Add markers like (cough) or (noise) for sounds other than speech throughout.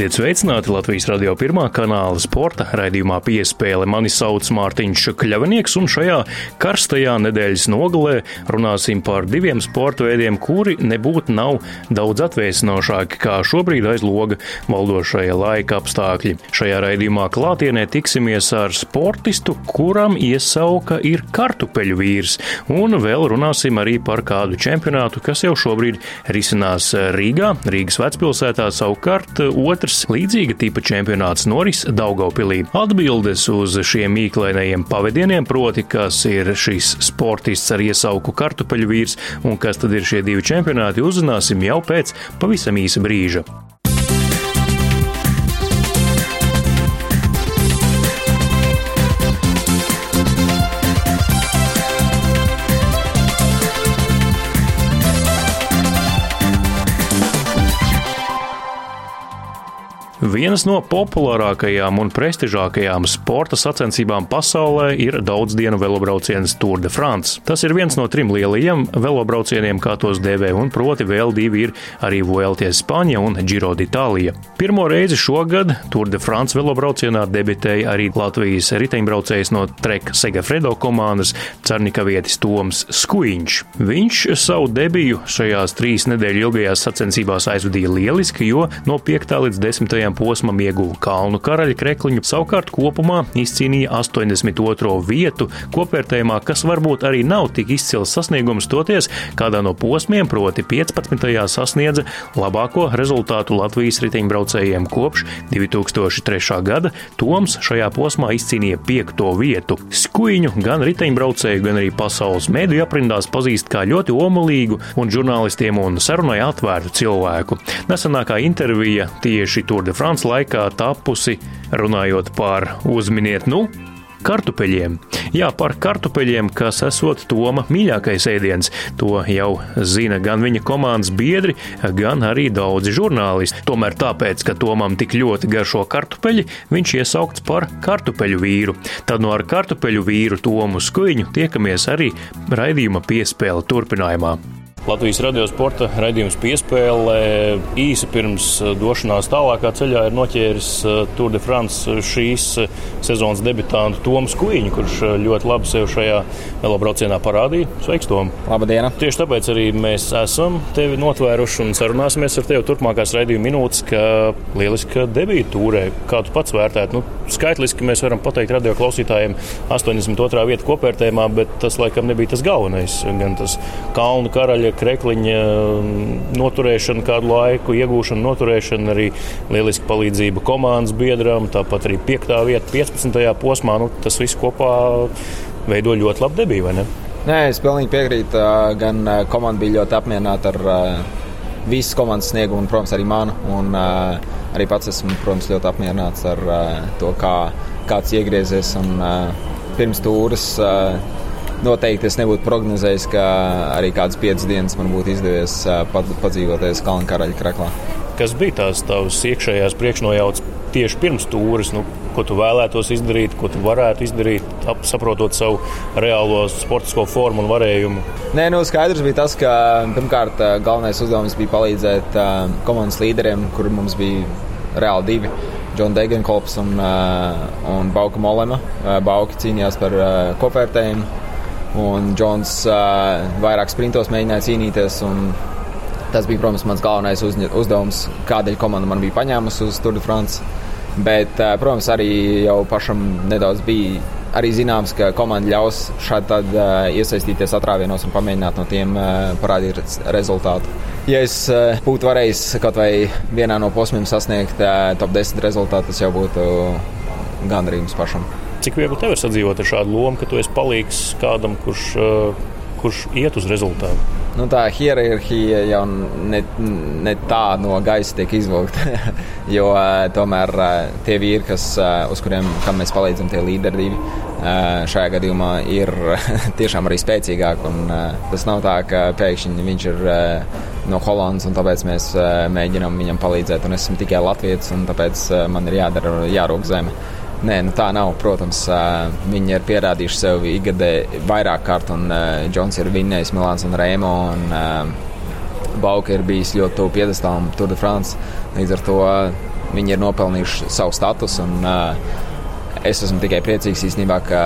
Esiet sveicināti Latvijas radio pirmā kanāla sporta raidījumā piespēle. Mani sauc Mārtiņš Kļavinieks, un šajā karstajā nedēļas nogalē runāsim par diviem sporta veidiem, kuri nebūtu nav daudz atvēsinošāki kā šobrīd aiz loga valdošajā laika apstākļi. Šajā raidījumā klātienē tiksimies ar sportistu, kuram iesauka ir kartupeļu vīrs, un vēl runāsim arī par kādu čempionātu, kas jau šobrīd risinās Rīgā, Rīgas vecpilsētā savukārt otrs līdzīga tipa čempionāts noris Daugaupilī. Atbildes uz šiem mīklainajiem pavadieniem, proti, kas ir šis sportists ar iesauku kartupeļu vīrs un kas tad ir šie divi čempionāti, uzzināsim jau pēc pavisam īsa brīža. Vienas no populārākajām un prestižākajām sporta sacensībām pasaulē ir daudzdienu velobrauciens Tour de France. Tas ir viens no trim lielajiem velobraucieniem, kā tos dēvē, un proti vēl divi ir arī Vuelties Spāņa un Giro d'Itālija. Pirmo reizi šogad Tour de France velobraucienā debitēja arī Latvijas riteņbraucējs no Treka Segafredo komandas Cernikavietis Toms Skuiņš. Viņš savu debiju šajās trīs nedēļu ilgajās sacensībās aizvadīja lieliski, jo no 5. līdz 10 otrajam posmam ieguva Kalnu karaļa krekliņu, savukārt kopumā izcīnīja 82. vietu kopvērtējumā, kas varbūt arī nav tik izcils sasniegums toties, kādā no posmiem, proti 15. sasniedza labāko rezultātu Latvijas riteņbraucējiem kopš 2003. gada. Toms šajā posmā izcīnīja 5. vietu. Skuiņu gan riteņbraucēju, gan arī pasaules mediju aprindās pazīst kā ļoti omulīgu un žurnālistiem un sarunai atvērtu cilvēku. Nesenākā intervija tieši Tour de France laikā tapusi runājot par uzminiet, nu, kartupeļiem. Jā, par kartupeļiem, kas esot Toma mīļākais ēdiens. To jau zina gan viņa komandas biedri, gan arī daudzi žurnālisti. Tomēr tāpēc, ka Tomam tik ļoti garšo kartupeļi, viņš iesaukts par kartupeļu vīru. Tad no ar kartupeļu vīru Tomu Skuiņu tiekamies arī raidījuma piespēle turpinājumā. Latvijas radio sporta raidījums piespēlē īsi pirms eh, došanās tālākā ceļā ir noķēris eh, Tour de France šīs eh, sezonas debitantu Toms Kuiņu, kurš ļoti labi sev šajā velobraucienā parādīja. Sveiks, Tom! Labdien! Tieši tāpēc arī mēs esam tevi notvēruši un sarunāsimies ar tevi turpmākās raidījuma minūtes, ka lieliska debīta tūrē. Kā tu pats vērtētu? Nu, skaitliski mēs varam pateikt radio klausītājiem 82. vieta kopvērtējumā, bet tas laikam nebija tas galvenais. Gan tas Kalnu karaļa krekliņa mm, noturēšana kādu laiku, iegūšana, noturēšana, arī lieliska palīdzība komandas biedram, tāpat arī 5. vieta 15. posmā. Nu, tas viss kopā veido ļoti labu debiju? Nē, es pilnīgi piekrītu. Gan komanda bija ļoti apmierināta ar visas komandas sniegumu, un, protams, arī manu. Un, arī pats esmu, protams, ļoti apmierināts ar to, kā kāds iegriezies. Un, pirms tūres Noteikti es nebūtu prognozējis, ka arī kādas piecas dienas man būtu izdevies padzīvoties Kalnu karaļa kreklā. Kas bija tās tavas iekšējās priekšnojautas tieši pirms tūres? Nu, ko tu vēlētos izdarīt, ko tu varētu izdarīt, ap, saprotot savu reālo sportisko formu un varējumu? Nē, nu, skaidrs bija tas, ka pirmkārt galvenais uzdevums bija palīdzēt komandas līderiem, kur mums bija reāli divi. Džona Degenkolps un, uh, un Bauka Molema. Uh, Bauka cīnījās par uh, kopvērtējumu, Un Džons uh, vairāk sprintos mēģināja cīnīties. Tas bija, protams, mans galvenais uzdevums, kādēļ komanda man bija paņēmusi uz Tour de France. Bet, uh, protams, arī jau pašam nedaudz bija arī zināms, ka komanda ļaus šādi tad, uh, iesaistīties atrāvienos un pamēģināt no tiem uh, parādīt rezultātu. Ja es uh, būtu varējis kaut vai vienā no posmiem sasniegt uh, top 10 rezultātu, tas jau būtu gandarījums pašam. Cik viegli tev ir sadzīvot ar šādu lomu, ka tu esi palīgs kādam, kurš, uh, kurš iet uz rezultātu? Nu, tā hierarhija jau ne, ne tā no gaisa tiek izvilkta. (laughs) jo uh, tomēr uh, tie vīri, kas, uz kuriem mēs palīdzam, tie līderi šajā gadījumā ir (laughs) tiešām arī spēcīgāki. Un, tas nav tā, ka pēkšņi viņš ir no Holandas un tāpēc mēs mēģinām viņam palīdzēt. Un es esmu tikai Latvijas, un tāpēc man ir jādara, jārūk zeme. Nē, nu tā nav. Protams, viņi ir pierādījuši sev ikgadē vairāk kārt, un Džons ir vinnējis Milāns un Rēmo. Un, Bauka ir bijis ļoti tuvu piedestālam Tour de France. Līdz ar to viņi ir nopelnījuši savu statusu. Un, uh, Es esmu tikai priecīgs īstenībā, ka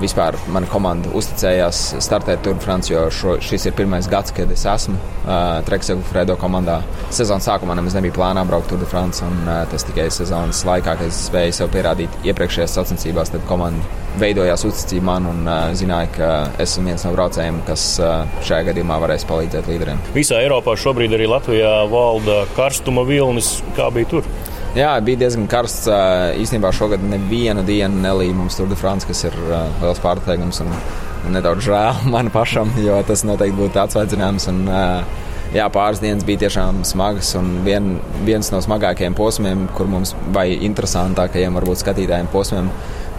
vispār mana komanda uzticējās startēt Tour de France, jo šo, šis ir pirmais gads, kad es esmu uh, Treksegu Fredo komandā. Sezonas sākumā nemaz nebija plānā braukt Tour de France, un uh, tas tikai sezonas laikā, kad es spēju sev pierādīt iepriekšējās sacensībās, tad komanda veidojās uzticība man un uh, zināja, ka esmu viens no braucējiem, kas uh, šajā gadījumā varēs palīdzēt līderiem. Visā Eiropā šobrīd arī Latvijā valda karstuma vilnis. Kā bija tur? Jā, bija diezgan karsts. Īstenībā šogad nevienu dienu nelīja mums Tour de France, kas ir liels pārsteigums un nedaudz žēl (laughs) man pašam, jo tas noteikti būtu atsvaicinājums. Un, jā, pāris dienas bija tiešām smagas un vien, viens no smagākajiem posmiem, kur mums vai interesantākajiem varbūt skatītājiem posmiem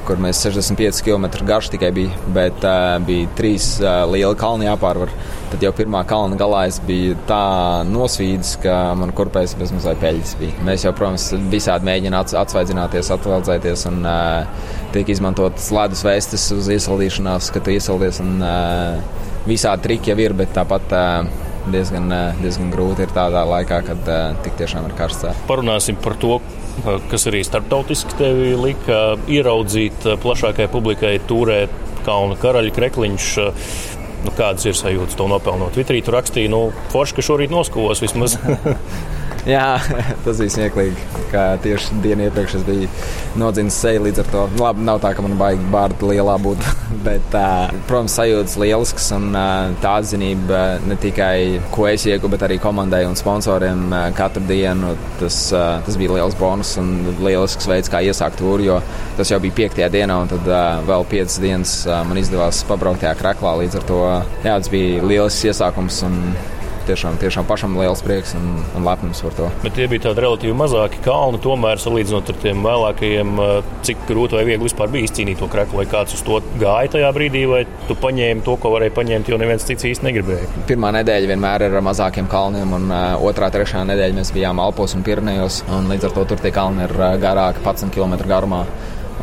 kur mēs 65 km garš tikai bija, bet uh, bija trīs uh, lieli kalni jāpārvar. Tad jau pirmā kalna galā es biju tā nosvīdis, ka man kurpēs bezmazliet peļķis bija. Mēs jau, protams, visādi mēģinām ats atsvaidzināties, atveldzēties un uh, tiek izmantotas ledus vēstis uz iesildīšanās, kad tu iesildies un uh, visādi triki jau ir, bet tāpat. Uh, diezgan, diezgan grūti ir tādā laikā, kad tik tiešām ir karsts. Parunāsim par to, kas arī starptautiski tevi lika ieraudzīt plašākai publikai, turēt Kalnu karaļa krekliņš. Nu, kādas ir sajūtas to nopelnot? Twitterī tur rakstīja, nu, forši, ka šorīt noskavos vismaz. (laughs) Jā, (laughs) tas bija smieklīgi. Tieši dienu iepriekš es biju nodzīvis seju. Līdz ar to nu, labi, nav tā, ka man baigi bārda lielā būtu. (laughs) Bet, uh, protams, sajūtas lielisks un uh, tā atzinība ne tikai ko es ieguvu, bet arī komandai un sponsoriem uh, katru dienu. Tas, uh, tas bija liels bonus un lielisks veids, kā iesākt tūri, jo tas jau bija piektajā dienā un tad uh, vēl piecas dienas uh, man izdevās pabraukt tajā kreklā. Līdz ar to jā, tas bija lielisks iesākums. Un, tiešām, tiešām pašam liels prieks un, un lepnums par to. Bet tie bija tādi relatīvi mazāki kalni, tomēr salīdzinot ar tiem vēlākajiem, cik grūti vai viegli vispār bija izcīnīt to kreklu, vai kāds uz to gāja tajā brīdī, vai tu paņēmi to, ko varēji paņemt, jo neviens cits īsti negribēja. Pirmā nedēļa vienmēr ir ar mazākiem kalniem, un uh, otrā, trešā nedēļa mēs bijām Alpos un Pirnejos, un līdz ar to tur tie kalni ir garāki 11 km garumā.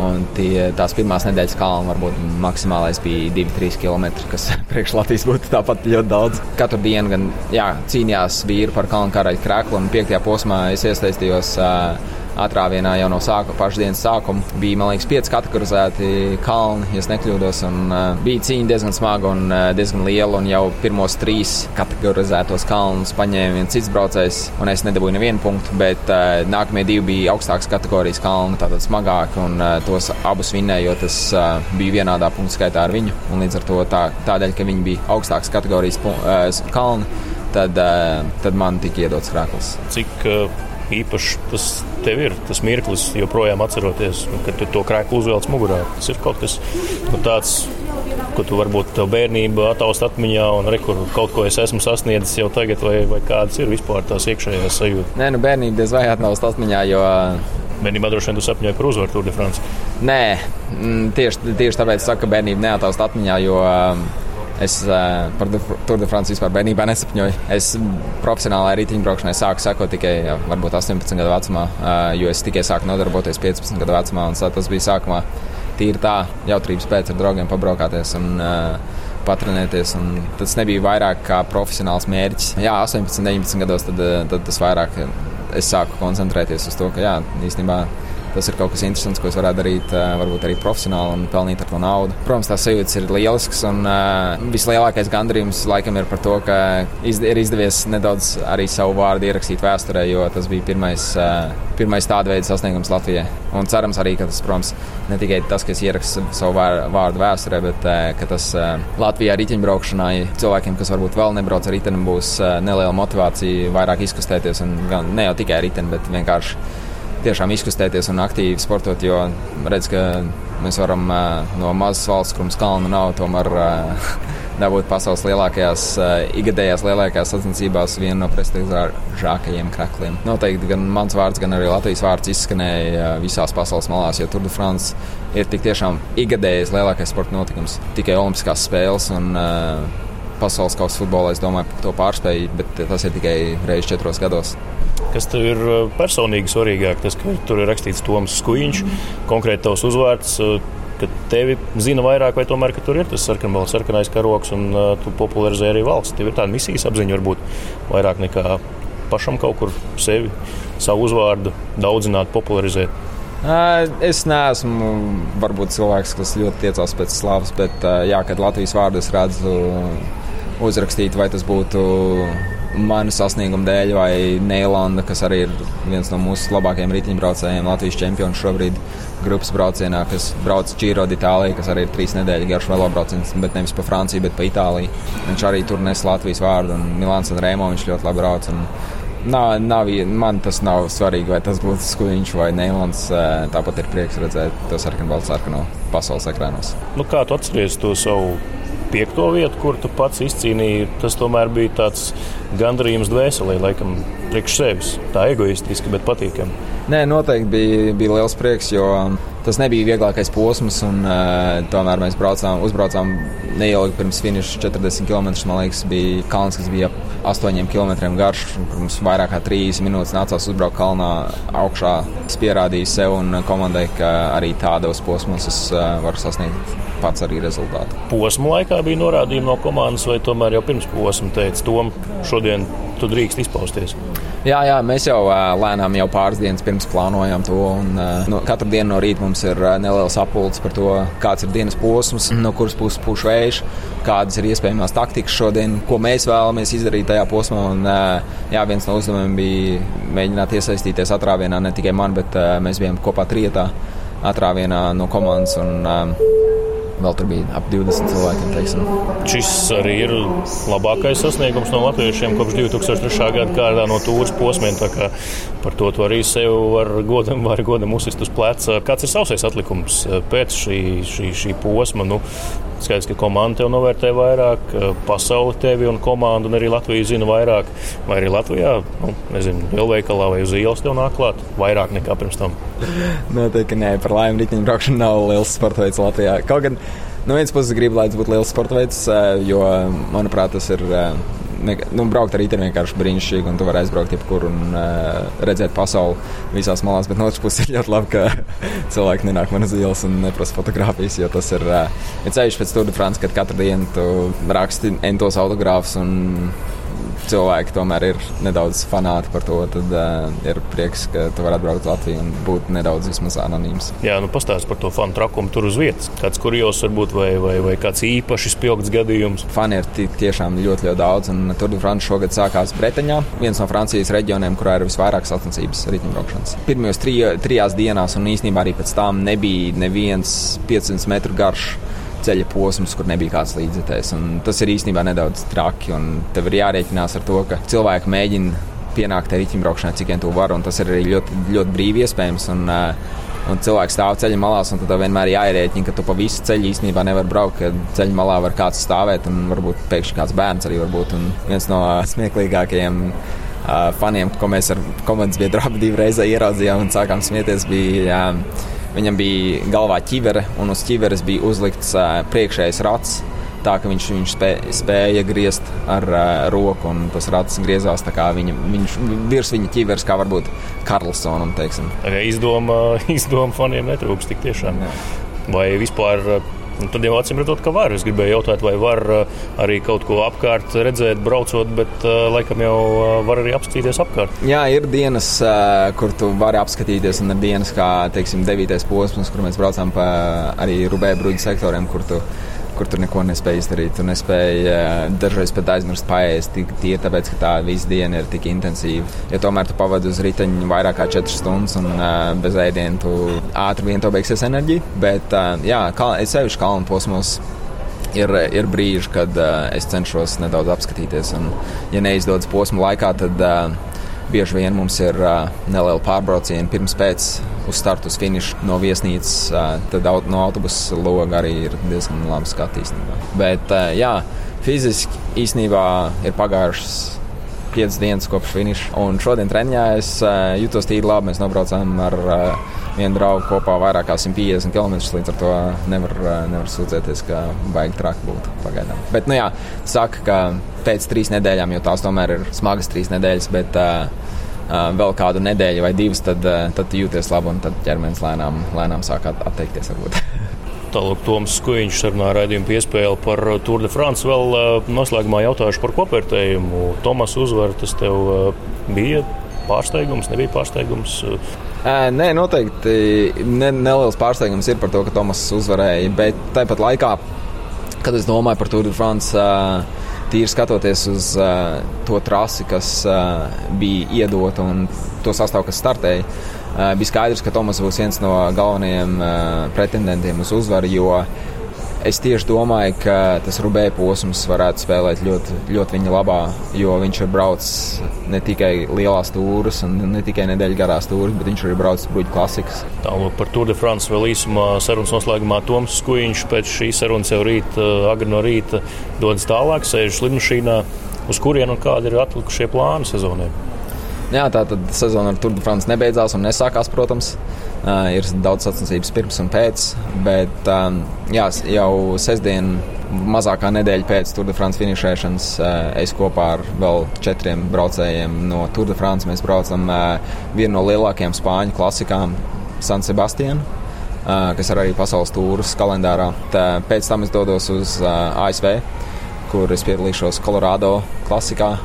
Un tie, tās pirmās nedēļas kalna varbūt maksimālais bija 2-3 km, kas (laughs) priekš Latvijas būtu tāpat ļoti daudz. Katru dienu gan jā, cīnījās vīri par kalnu karaļa krēklu, un piektajā posmā es iesaistījos. Uh, atrāvienā jau no sākuma, pašas dienas sākuma. Bija, man liekas, pieci kategorizēti kalni, ja nekļūdos. Un, uh, bija cīņa diezgan smaga un uh, diezgan liela. Un jau pirmos trīs kategorizētos kalnus paņēma viens cits braucējs, un es nedabūju nevienu punktu. Bet uh, nākamie divi bija augstākas kategorijas kalni, tātad smagāki. Un uh, tos abus vinnēju, jo tas uh, bija vienādā punktu skaitā ar viņu. Un līdz ar to tā, tādēļ, ka viņi bija augstākas kategorijas uh, kalni, tad, uh, tad man tika iedots krāklis. Cik uh īpašs tas tev ir. Tas mirklis, joprojām atceroties, kad tu to krēklu uzvelc mugurā. Tas ir kaut kas nu, tāds. Ko tu varbūt tev bērnība attaust atmiņā, un re, kur kaut ko es esmu sasniedzis jau tagad, vai, vai kādas ir vispār tās iekšējās sajūtas? Nē, nu bērnība diez vai attaust atmiņā, jo Bērnībā droši vien tu sapņoji par uzvaru Tour de France. Nē, mm, tieši, tieši tāpēc es saku, ka bērnība neataust atmiņā, jo Es uh, par Tour de France vispār bērnībā nesapņoju. Es profesionālajai riteņbraukšanai sāku sekot tikai jā, varbūt 18 gadu vecumā, uh, jo es tikai sāku nodarboties 15 gadu vecumā. Tas bija sākumā tīri tā, jautrības pēc ar draugiem pabraukāties. Un, uh, patrenēties. Tas nebija vairāk kā profesionāls mērķis. Jā, 18, 19 gados tad, tad tas vairāk es sāku koncentrēties uz to, ka jā, īstenībā tas ir kaut kas interesants, ko es varētu darīt, varbūt arī profesionāli un pelnīt ar to naudu. Protams, tās sajūtas ir lielisks, un uh, vislielākais gandarījums laikam ir par to, ka izd ir izdevies nedaudz arī savu vārdu ierakstīt vēsturē, jo tas bija pirmais, uh, pirmais tāda veida sasniegums Latvijai. Un cerams arī, ka tas, protams, ne tikai tas, ka es ierakstu savu vārdu vēsturē, bet ka tas Latvijā riteņbraukšanai cilvēkiem, kas varbūt vēl nebrauc ar riteni, būs neliela motivācija vairāk izkustēties, un ne jau tikai riteni, bet vienkārši tiešām izkustēties un aktīvi sportot, jo redz, ka mēs varam no mazas valsts, kur mums kalna nav, tomēr (laughs) dabūt pasaules lielākajās, ikgadējās lielākajās sacensībās vienu no prestižākajiem krekliem. Noteikti gan mans vārds, gan arī Latvijas vārds izskanēja visās pasaules malās, jo Tour de France ir tik tiešām ikgadējais lielākais sporta notikums. Tikai Olimpiskās spēles un pasaules kausa futbolā, es domāju, to pārspēju, bet tas ir tikai reizes četros gados. Kas tev ir uh, personīgi svarīgāk? Tas, ka tur ir rakstīts Toms Skuiņš, konkrēti tavs uzvārds. Uh, ka tevi zina vairāk, vai tomēr tur ir tas sarkanbalts, sarkanais karoks, un uh, tu popularizē arī valsts. Tev ir tāda misijas apziņa, varbūt vairāk nekā pašam kaut kur sevi, savu uzvārdu daudzināt, popularizēt? Es neesmu varbūt cilvēks, kas ļoti tiecās pēc slavas, bet jā, kad Latvijas vārdu es redzu uzrakstīt, vai tas būtu manu sasniegumu dēļ, vai Neilanda, kas arī ir viens no mūsu labākajiem riteņbraucējiem, Latvijas čempions šobrīd grupas braucienā, kas brauc Giro d'Itālija, kas arī ir trīs nedēļu garš velobrauciens, bet nevis pa Franciju, bet pa Itāliju. Viņš arī tur nes Latvijas vārdu, un Milāns un Rēmo viņš ļoti labi brauc. Un, Nav, nav, man tas nav svarīgi, vai tas būtu skuļņš vai neilons. Tāpat ir prieks redzēt to sarkanu balstu sarkanu pasaules ekrānos. Nu, kā tu atceries to savu piekto vietu, kur tu pats izcīnīji? Tas tomēr bija tāds gandarījums dvēselē, laikam, priekš sevis. Tā egoistiski, bet patīkami. Nē, noteikti bija, bija liels prieks, jo tas nebija vieglākais posms. Un, uh, tomēr mēs braucām, uzbraucām neilgi pirms finiša 40 km. Man liekas, bija kalns, kas bija ap 8 km garš. Mums vairāk kā 30 minūtes nācās uzbraukt kalnā augšā. Es pierādīju sev un komandai, ka arī tādos posmos es uh, varu sasniegt pats arī rezultātu. Posma laikā bija norādījumi no komandas, vai tomēr jau pirms posma teica, Tom, šodien tu drīkst izpausties? Jā, jā, mēs jau lēnām jau pāris dienas pirms plānojām to. Un, no, katru dienu no rīta mums ir neliels apelsīns par to, kāds ir dienas posms, no kuras puses pūš vējš, kādas ir iespējamās taktikas šodien, ko mēs vēlamies izdarīt tajā posmā. Un, jā, viens no uzdevumiem bija mēģināt iesaistīties atrāvienā ne tikai man, bet mēs bijām kopā trietā atrāvienā no komandas. Un, vēl tur bija ap 20 cilvēkiem. Teiksim. Šis arī ir labākais sasniegums no latviešiem kopš 2003. gada kārtā no tūres posmiem. Par to arī sev var godam, var godam uzsist uz pleca. Kāds ir savs atlikums pēc šī, šī, šī posma? Nu, Skaidrs, ka komanda tev novērtē vairāk, pasaule tevi un komandu, un arī Latvija zina vairāk. Vai arī Latvijā, nu, nezinu, lielveikalā vai uz ielas tev nāk klāt vairāk nekā pirms tam? (laughs) Noteikti nē, par laimi riteņbraukšana nav liels sporta veids Latvijā. Kaut gan no vienas puses gribu, lai tas būtu liels sporta veids, jo, manuprāt, tas ir ne, nu, braukt ar rītdienu vienkārši brīnišķīgi, un tu vari aizbraukt jebkur un uh, redzēt pasauli visās malās. Bet no otras puses ir ļoti labi, ka (laughs) cilvēki nenāk man uz ielas un neprasa fotogrāfijas, jo tas ir, uh, ceļš pēc Tour de France, kad katru dienu tu raksti entos autogrāfus un cilvēki tomēr ir nedaudz fanāti par to, tad uh, ir prieks, ka tu vari atbraukt Latviju un būt nedaudz vismaz anonīms. Jā, nu pastāst par to fanu trakumu tur uz vietas. Kāds kurjos varbūt vai, vai, vai kāds īpaši spilgts gadījums? Fani ir tiešām ļoti, ļoti daudz, un de France šogad sākās Bretaņā, viens no Francijas reģioniem, kurā ir visvairāk sacensības riteņbraukšanas. Pirmajos trijās dienās un īstenībā arī pēc tam nebija neviens 500 metru garš ceļa posms, kur nebija kāds līdzekļs. Tas ir īstenībā nedaudz traki. Tev ir jārēķinās ar to, ka cilvēki mēģina pienākt ar riteņbraukšanai, cik vien to var. Tas ir arī ļoti, ļoti brīvi iespējams. Un, uh, un cilvēks stāv ceļa malās, un tad vienmēr jārēķina, ka tu pa visu ceļu īstenībā nevar braukt, ka ceļa malā var kāds stāvēt, un varbūt pēkšņi kāds bērns arī var būt. Un viens no smieklīgākajiem uh, faniem, ko mēs ar komandas biedru (laughs) abi divreiz ieraudzījām un sākām smieties, bija. Uh, Viņam bija galvā ķivere, un uz ķiveres bija uzlikts uh, priekšējais rats. Tā ka viņš, viņš spē, spēja griezt ar uh, roku, un tas rats griezās viņa, viņš, virs viņa ķiveres, kā varbūt Karlsonam. Izdoma, (laughs) izdoma faniem netrūks tik tiešām. Jā. Vai vispār Un tad jau acīm redzot, ka var. Es gribēju jautāt, vai var uh, arī kaut ko apkārt redzēt, braucot, bet uh, laikam jau uh, var arī apskatīties apkārt. Jā, ir dienas, kur tu vari apskatīties, un ir dienas, kā teiksim, devītais posms, kur mēs braucām pa arī Rubēja bruģu sektoriem, kur tu kur tu neko nespēji izdarīt. Tu nespēji dažreiz pat aizmirst paēst, tie tāpēc, ka tā visa diena ir tik intensīva. Ja tomēr tu pavadi uz riteņa vairāk kā 4 stundas un bez ēdiena, tu ātri vien to beigsies enerģija. Bet, jā, es sevišķi kalnu posmos ir, ir brīži, kad uh, es cenšos nedaudz apskatīties. Un, ja neizdodas posma laikā, tad uh, bieži vien mums ir uh, neliela pārbrauciena pirms pēc uz startu, uz finišu no viesnīcas. Uh, tad aut, no autobusa loga arī ir diezgan labi skatīt. Bet uh, jā, fiziski īstenībā ir pagājušas. Piecas dienas kopš finiša. Un šodien treniņā es uh, jutos tīri labi. Mēs nobraucām ar uh, vienu draugu kopā vairāk kā 150 km. Līdz ar to nevar, nevar sūdzēties, ka baigi traki būtu pagaidām. Bet, nu jā, saka, ka pēc trīs nedēļām, jo tās tomēr ir smagas trīs nedēļas, bet uh, uh, vēl kādu nedēļu vai divas, tad, uh, tad jūties labi un tad ķermenis lēnām, lēnām sāk atteikties. Varbūt. (laughs) Tālāk Toms Skuiņš sarunā raidījumu piespēli par Tour de France. Vēl noslēgumā jautāšu par kopvērtējumu. Tomas uzvar, tas tev bija pārsteigums, nebija pārsteigums? Nē, noteikti ne, neliels pārsteigums ir par to, ka Tomas uzvarēja. Bet tāpat laikā, kad es domāju par Tour de France, tīri skatoties uz to trasi, kas bija iedota un to sastāvu, kas startēja, bija skaidrs, ka Tomas būs viens no galvenajiem pretendentiem uz uzvaru. Es tieši domāju, ka tas rubē posms varētu spēlēt ļoti, ļoti viņa labā, jo viņš ir braucis ne tikai lielās stūres un ne tikai nedēļas garās stūres, bet viņš arī braucis bruģu klasikas. Tālāk par Tour de France vēl īsumā sarunas noslēgumā Toms Skuiņš pēc šīs sarunas jau rīt, agri no rīta dodas tālāk, sēž lidmašīnā, uz kurien un kādi ir atlikušie plāni sezonai. Jā, tā tad sezona ar Tour de France nebeidzās un nesākās, protams. Uh, ir daudz sacensības pirms un pēc, bet um, jā, jau sestdien, mazākā nedēļa pēc Tour de France finišēšanas, uh, es kopā ar vēl četriem braucējiem no Tour de France mēs braucam uh, vienu no lielākajām spāņu klasikām, San Sebastianu. Uh, kas ir arī pasaules tūris kalendārā. Tā, pēc tam es dodos uz uh, ASV, kur es piedalīšos Colorado klasikā,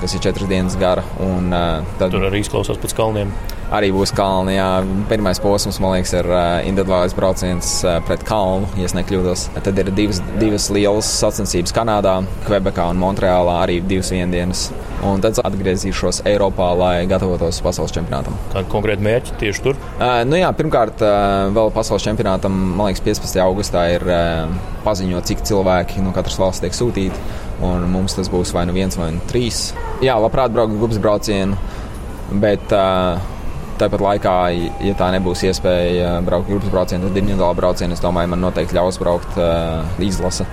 kas ir četras dienas gara. Un, uh, tad... Tur arī izklausās pēc kalniem arī būs kalni. Jā. Pirmais posms, man liekas, ir uh, individuālais brauciens uh, pret kalnu, ja nekļūdos. Tad ir divas, divas lielas sacensības Kanādā, Kvebekā un Montreālā, arī divas viendienas. Un tad atgriezīšos Eiropā, lai gatavotos pasaules čempionātam. Kāda konkrēta mērķa tieši tur? Uh, nu jā, pirmkārt, uh, vēl pasaules čempionātam, man liekas, 15. augustā ir uh, paziņot, cik cilvēki no katras valsts tiek sūtīti. Un mums tas būs vai nu viens, vai nu trīs. Jā, labprāt, braukt grupas braucienu, bet uh, Tāpat laikā, ja tā nebūs iespēja braukt grupas braucienu, tad individuāli braucienu, es domāju, man noteikti ļaus braukt uh, izlase.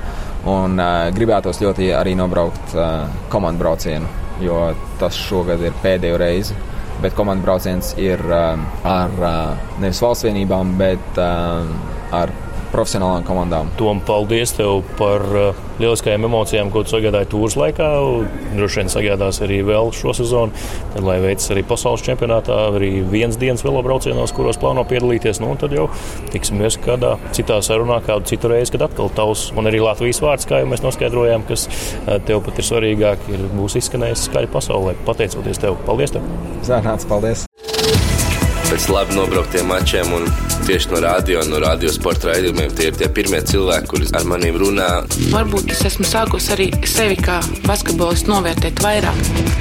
Un uh, gribētos ļoti arī nobraukt uh, komandu braucienu, jo tas šogad ir pēdējo reizi. Bet komandu brauciens ir uh, ar uh, nevis valsts vienībām, bet uh, ar profesionālām komandām. Tom, paldies tev par uh, lieliskajām emocijām, ko tu sagādāji tūras laikā. Droši vien sagādās arī vēl šo sezonu, tad, lai veicas arī pasaules čempionātā, arī viens dienas velobraucienos, kuros plāno piedalīties. Nu, tad jau tiksimies kādā citā sarunā, kādu citu reizi, kad atkal tavs un arī Latvijas vārds, kā jau mēs noskaidrojām, kas uh, tev pat ir svarīgāk, ir būs izskanējis skaļi pasaulē. Pateicoties tev, paldies! Tev. Zēnāts, paldies! Pēc labi nobrauktiem mačiem un tieši no radio, no radio sporta raidījumiem. Tie ir tie pirmie cilvēki, kurus ar maniem runā. Varbūt es esmu sākusi arī sevi kā basketbolistu novērtēt vairāk.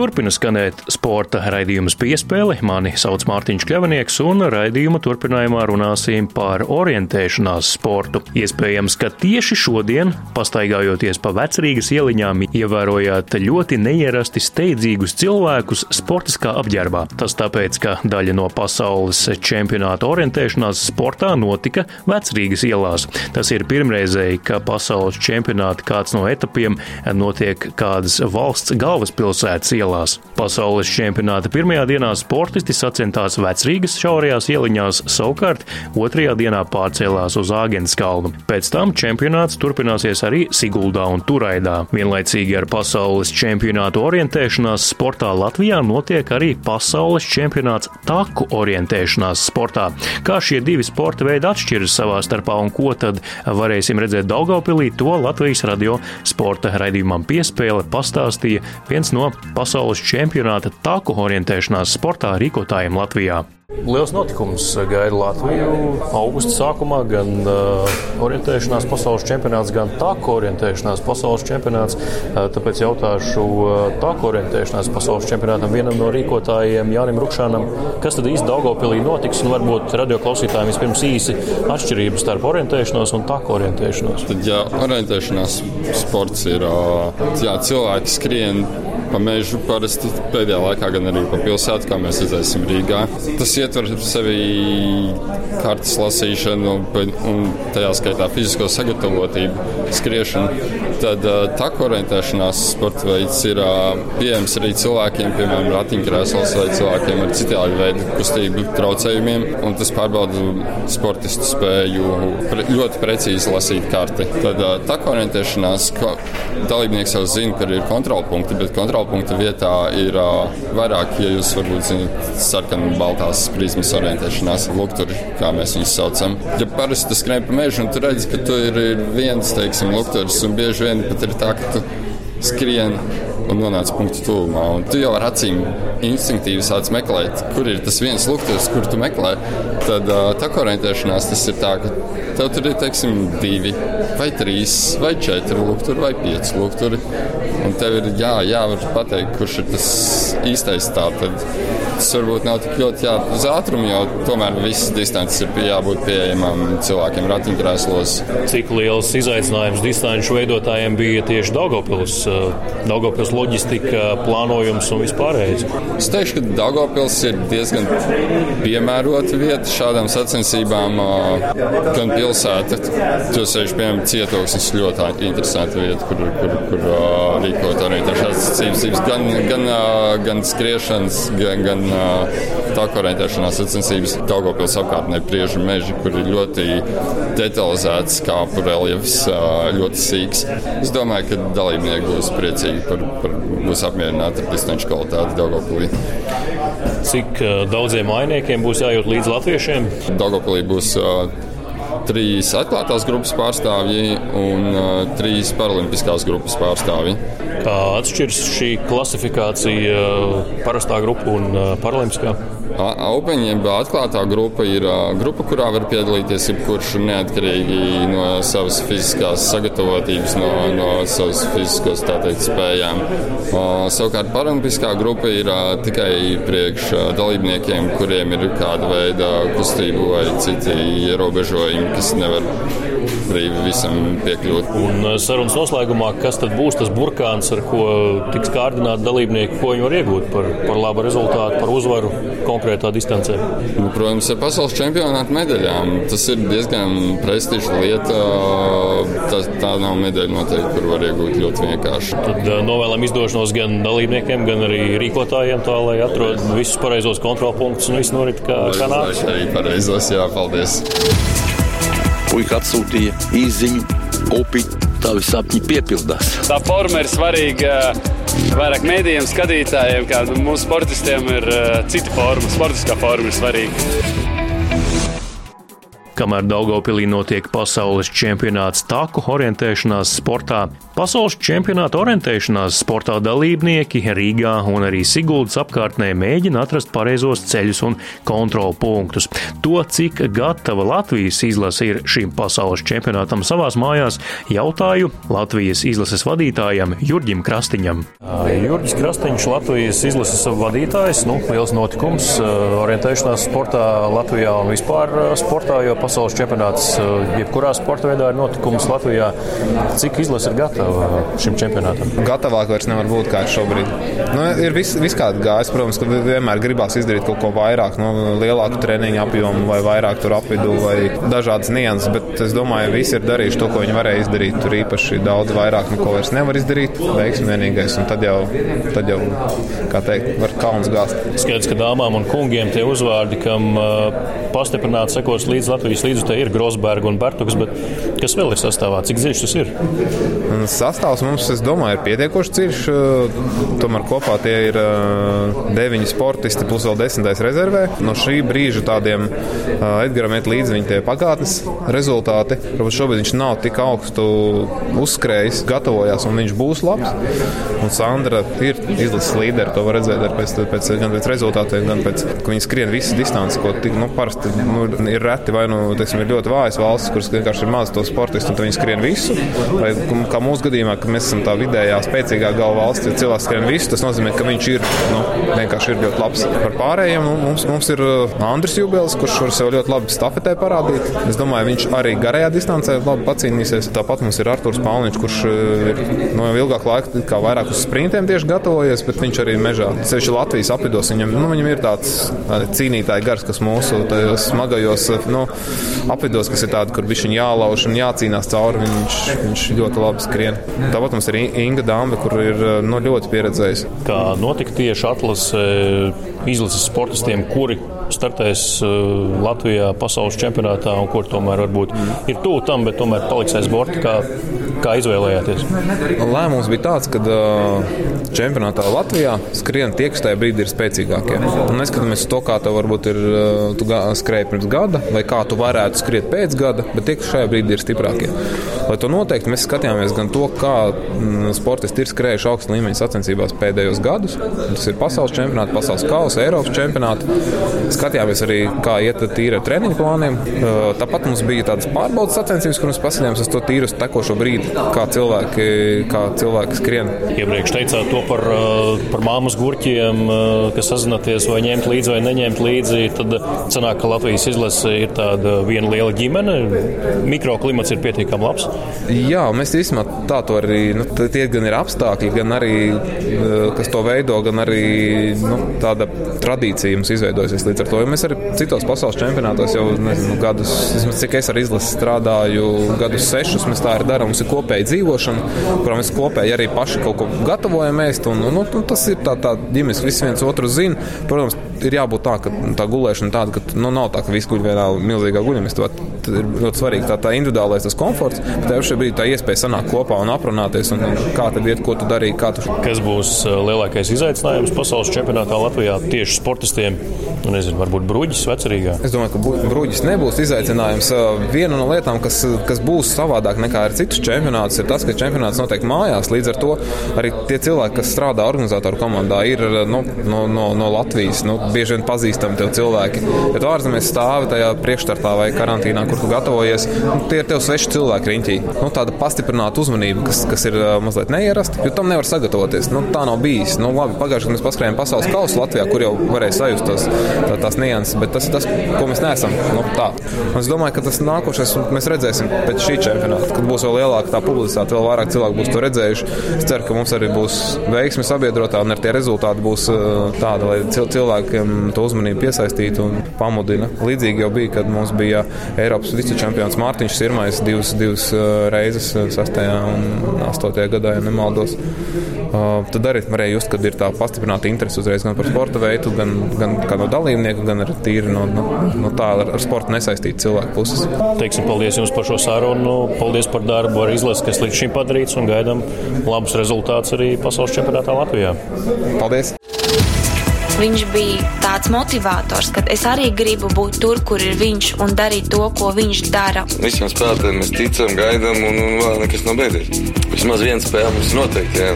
Turpina skanēt sporta raidījums piespēle. Mani sauc Mārtiņš Kļavinieks, un raidījuma turpinājumā runāsim par orientēšanās sportu. Iespējams, ka tieši šodien, pastaigājoties pa vecrīgas ieliņām, ievērojāt ļoti neierasti steidzīgus cilvēkus sportiskā apģērbā. Tas tāpēc, ka daļa no pasaules čempionāta orientēšanās sportā notika vecrīgas ielās. Tas ir pirmreizēji, ka pasaules čempionāta kāds no etapiem notiek kādas valsts galvaspilsētas ielās. Pasaules čempionāta pirmajā dienā sportisti sacentās vecrīgas šaurajās ieliņās, savukārt otrajā dienā pārcēlās uz Āgens kalnu. Pēc tam čempionāts turpināsies arī Siguldā un Turaidā. Vienlaicīgi ar pasaules čempionātu orientēšanās sportā Latvijā notiek arī pasaules čempionāts taku orientēšanās sportā. Kā šie divi sporta veidi atšķiras savā starpā un ko tad varēsim redzēt Daugavpilī, to Latvijas radio sporta raidījumam piespēle pastāstīja viens no pasaules pasaules čempionāta taku orientēšanās sportā rīkotājiem Latvijā. Liels notikums gaida Latviju augusta sākumā, gan uh, orientēšanās pasaules čempionāts, gan tāku orientēšanās pasaules čempionāts. Uh, tāpēc jautāšu uh, tāku orientēšanās pasaules čempionātam vienam no rīkotājiem, Jānim Rukšanam, kas tad īsti Daugopilī notiks, un varbūt radioklausītājiem vispirms īsi atšķirības starp orientēšanos un tāku orientēšanos. Tad, jā, orientēšanās sports ir, uh, jā, cilvēki skrien pa mežu parasti pēdējā laikā, gan arī pa pilsētu, kā mēs redzēsim Rīgā. Tas ietver sevi kartes lasīšanu un tajā skaitā fizisko sagatavotību, skriešanu. Tad tā orientēšanās sporta veids ir pieejams arī cilvēkiem, piemēram, ratiņkrēsls vai cilvēkiem ar citādi veidu kustību traucējumiem. Tas pārbauda sportistu spēju pre, ļoti precīzi lasīt karti. Tad tā orientēšanās dalībnieks jau zina, ka ir kontrolpunkti, bet kontrolpunkti vietā ir vairāk, ja jūs varbūt zinat, sarkanas, baltās prizmas orientēšanās, lukturi, kā mēs viņus saucam. Ja parasti skrien pa mežu un tu redzi, ka tu ir viens, teiksim, lukturis, un bieži vien pat ir tā, ka tu skrien un nonāc punktu tuvumā. Un tu jau ar acīm instinktīvi sāc meklēt, kur ir tas viens lukturis, kur tu meklē. Tad tā orientēšanās tas ir tā, ka tev tur ir teiksim, divi, vai trīs, vai četri lukturi, vai pieci lukturi. Un tev ir jā, jāvar pateikt, kurš ir tas īstais tāds. Tas varbūt nav tik ļoti jā, uz ātrumu, jo tomēr visas distances ir jābūt pieejamām cilvēkiem ratiņkrēslos. Cik liels izaicinājums distanču veidotājiem bija tieši Daugopils, Daugopils loģistika, plānojums un vispārējais? Es teikšu, ka Daugopils ir diezgan piemērota vieta šādām sacensībām. Gan pilsēta, jo sevišķi, piemēram, cietoksnis ļoti interesanta vieta, kur, kur, kur rīkot orientēšanās sacensības, gan, gan, gan skriešanas, gan, gan tā orientēšanās sacensības Daugopils apkārtnē priežu meži, kur ir ļoti detalizēts kāpu reljefs, ļoti sīks. Es domāju, ka dalībnieki būs priecīgi par, par būs apmierināti ar distanču kvalitāti Daugopilī. Cik daudziem mainiekiem būs jājūt līdz latviešiem? Daugopilī būs uh, trīs atklātās grupas pārstāvji un uh, trīs paralimpiskās grupas pārstāvji. Kā atšķiras šī klasifikācija parastā grupa un uh, paralimpiskā? Open, jeb atklātā grupa ir grupa, kurā var piedalīties jebkurš neatkarīgi no savas fiziskās sagatavotības, no, no savas fiziskās teikt, spējām. Savukārt paralimpiskā grupa ir tikai priekš dalībniekiem, kuriem ir kāda veida kustība vai citi ierobežojumi, kas nevar brīvi visam piekļūt. Un sarunas noslēgumā, kas tad būs tas burkāns, ar ko tiks kārdināti dalībnieki, ko viņi var iegūt par, par labu rezultātu, par uzvaru konkrētā distancē? Nu, protams, ar pasaules čempionāta medaļām. Tas ir diezgan prestižs lieta. Tā, tā nav medaļa noteikti, kur var iegūt ļoti vienkārši. Tad novēlam izdošanos gan dalībniekiem, gan arī rīkotājiem, tā lai atrod visus pareizos kontrolpunktus un viss norit kā, kā nāks. Arī pareizos, jā, paldies! Puika atsūtīja īziņu, upi, tavi sapņi piepildās. Tā forma ir svarīga vairāk mēdījiem, skatītājiem, kā mūsu sportistiem ir cita forma, sportiskā forma ir svarīga. Kamēr Daugopilī notiek pasaules čempionāts taku orientēšanās sportā, pasaules čempionāta orientēšanās sportā dalībnieki Rīgā un arī Siguldas apkārtnē mēģina atrast pareizos ceļus un kontrolu punktus. To, cik gatava Latvijas izlase ir šim pasaules čempionātam savās mājās, jautāju Latvijas izlases vadītājam Jurģim Krastiņam. Jurģis Krastiņš, Latvijas izlases vadītājs, nu, liels notikums orientēšanās sportā Latvijā un vispār sportā, jo pasaules čempionāts jebkurā sporta veidā ir notikums Latvijā. Cik izlase ir gatava šim čempionātam? Gatavāk vairs nevar būt kā šobrīd. Nu, ir vis, vis kāda gājis, protams, ka vienmēr gribās izdarīt kaut ko vairāk, no nu, lielāku treniņu apjomu vai vairāk tur apvidū vai dažādas nianses, bet es domāju, visi ir darījuši to, ko viņi varēja izdarīt. Tur īpaši daudz vairāk neko vairs nevar izdarīt. Veiksmi vienīgais, un tad jau, tad jau kā teikt, var kalns gāzt. Skaidrs, ka dāmām un kungiem tie uzvārdi, kam uh, pastiprināti sekos līdz Latvijas Latvijas līdzutē ir Grosberga un Bartuks, bet kas vēl ir sastāvā? Cik dziļš tas ir? Sastāvs mums, es domāju, ir pietiekoši dziļš. Tomēr kopā tie ir deviņi sportisti plus vēl desmitais rezervē. No šī brīža tādiem Edgaram iet līdzi viņa pagātnes rezultāti. Varbūt šobrīd viņš nav tik augstu uzskrējis, gatavojās un viņš būs labs. Un Sandra ir izlases līderi, to var redzēt pēc, pēc, gan pēc rezultātiem, gan pēc, ka viņi skrien visas distances, ko tik, nu, parasti nu, ir reti vai nu teiksim, ir ļoti vājas valstis, kuras vienkārši ir maz to sportistu, un viņi skrien visu. Vai kā mūsu gadījumā, ka mēs esam tā vidējā, spēcīgā galva valsts, ja cilvēks skrien visu, tas nozīmē, ka viņš ir nu, vienkārši ir ļoti labs. Par pārējiem mums, mums ir uh, Andris Jubels, kurš var sev ļoti labi stafetē parādīt. Es domāju, viņš arī garajā distancē labi pacīnīsies. Tāpat mums ir Arturs Palniņš, kurš uh, ir no nu, ilgāka laika kā vairāk uz sprintiem tieši gatavojies, bet viņš arī mežā. Sevišķi Latvijas apvidos viņam, nu, viņam ir tāds cīnītāji gars, kas mūsu smagajos nu, apvidos, kas ir tādi, kur viņš ir jālauž un jācīnās cauri. Viņš, viņš ļoti labi skrien. Tāpat mums ir Inga Dāmba, kur ir no, ļoti pieredzējusi. Kā notika tieši atlase izlases sportistiem, kuri startēs Latvijā pasaules čempionātā un kur tomēr varbūt ir tuvu tam, bet tomēr paliks aiz borta. Kā, kā izvēlējāties? Lēmums bija tāds, ka čempionātā Latvijā skrien tie, kas tajā brīdī ir spēcīgākie. Un neskatoties to, kā tev varbūt ir tu skrēji pirms gada, vai kā tu varētu skriet pēc gada, bet tie, kas šajā brīdī ir stiprākie. Lai to noteikti mēs skatījāmies gan to, kā sportisti ir skrējuši augstu līmeņa sacensībās pēdējos gadus. Tas ir pasaules čempionāts, pasaules kausa, Eiropas čempionāts. Skatījāmies arī, kā iet tīri ar treniņu plāniem. Tāpat mums bija tādas pārbaudas sacensības, kur mēs paskatījāmies uz to tīru tekošo brīdi, kā cilvēki, kā cilvēki skrien. Iepriekš teicāt to par, par māmas gurķiem, kas sazināties vai ņemt līdzi vai neņemt līdzi. Tad sanāk, ka Latvijas izlase ir tāda viena liela ģimene. Mikroklimats ir pietiekami labs. Jā, mēs īstenībā tā to arī, nu, tie gan ir apstākļi, gan arī, kas to veido, gan arī nu, tāda tradīcija mums izveidojusies līdz ar to. Ja mēs arī citos pasaules čempionātos jau nezinu, gadus, cik es ar izlasi strādāju, gadus sešus, mēs tā arī darām. Mums ir kopēja dzīvošana, kurā mēs kopēji arī paši kaut ko gatavojam ēst. Un, un, tas ir tā, tā ģimenes, visi viens otru zina. Protams, ir jābūt tā, ka tā gulēšana tāda, ka nu, nav tā, ka visi guļ vienā milzīgā guļamistā. Ir ļoti svarīgi tā, tā individuālais komforts, tev šeit bija tā iespēja sanākt kopā un aprunāties, un, kā tad iet, ko tu darīji. Tu... Kas būs lielākais izaicinājums pasaules čempionātā Latvijā tieši sportistiem? Nu, nezinu, varbūt brūģis vecerīgā. Es domāju, ka brūģis nebūs izaicinājums. Viena no lietām, kas, kas būs savādāk nekā ar citus čempionātus, ir tas, ka čempionāts notiek mājās. Līdz ar to arī tie cilvēki, kas strādā organizatoru komandā, ir nu, no, no, no Latvijas. Nu, bieži vien pazīstami tev cilvēki. Bet ārzemēs stāvi tajā priekšstartā vai karantīnā, kur tu gatavojies, nu, tie ir tev sveši cilvēki riņķī. Nu, tāda pastiprināta uzmanība, kas, kas ir mazliet neierasta, jo tam nevar sagatavoties. Nu, tā nav bijis. Nu, labi, pagājušajā gadā mēs paskrējām pasaules kausu Latvijā, kur jau varēja sajust tos, tā, tās nianses, bet tas ir tas, ko mēs neesam. Nu, tā. Un es domāju, ka tas nākošais mēs redzēsim pēc šī čempionāta, kad būs vēl lielāka tā publicitāte, vēl vairāk cilvēku būs to redzējuši. Es ceru, ka mums arī būs veiksmi sabiedrotā un ar tie rezultāti būs tādi, lai cilvēkiem to uzmanību piesaistītu un pamudina. Līdzīgi jau bija, kad mums bija Eiropas vicečempions Mārtiņš Sirmais divas, divas reizes, 6. un 8. gadā, ja nemaldos. Uh, tad arī varēja just, kad ir tā pastiprināta interese uzreiz gan par sporta veidu, gan, gan no dalībnieku, gan arī tīri no, no, no tā ar, ar sportu nesaistītu cilvēku puses. Teiksim, paldies jums par šo sarunu, paldies par darbu ar izlasi, kas līdz šim padarīts un gaidām labus rezultātus arī pasaules čempionātā Latvijā. Paldies! Viņš bija tāds motivators, ka es arī gribu būt tur, kur ir viņš un darīt to, ko viņš dara. Visiem spēlētājiem mēs ticam, gaidām, un, un vēl nekas nav beidzies. Vismaz viena spēle mums noteikti. Jā.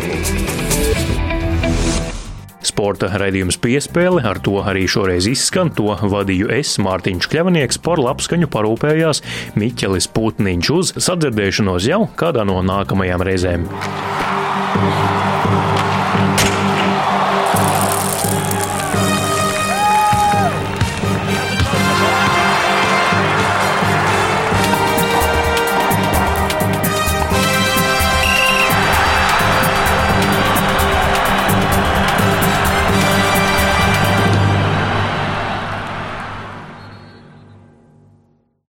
Sporta raidījums piespēle ar to arī šoreiz izskan. To vadīju es, Mārtiņš Kļavnieks, par labskaņu parūpējās Miķelis Putniņš uz sadzirdēšanos jau kādā no nākamajām reizēm.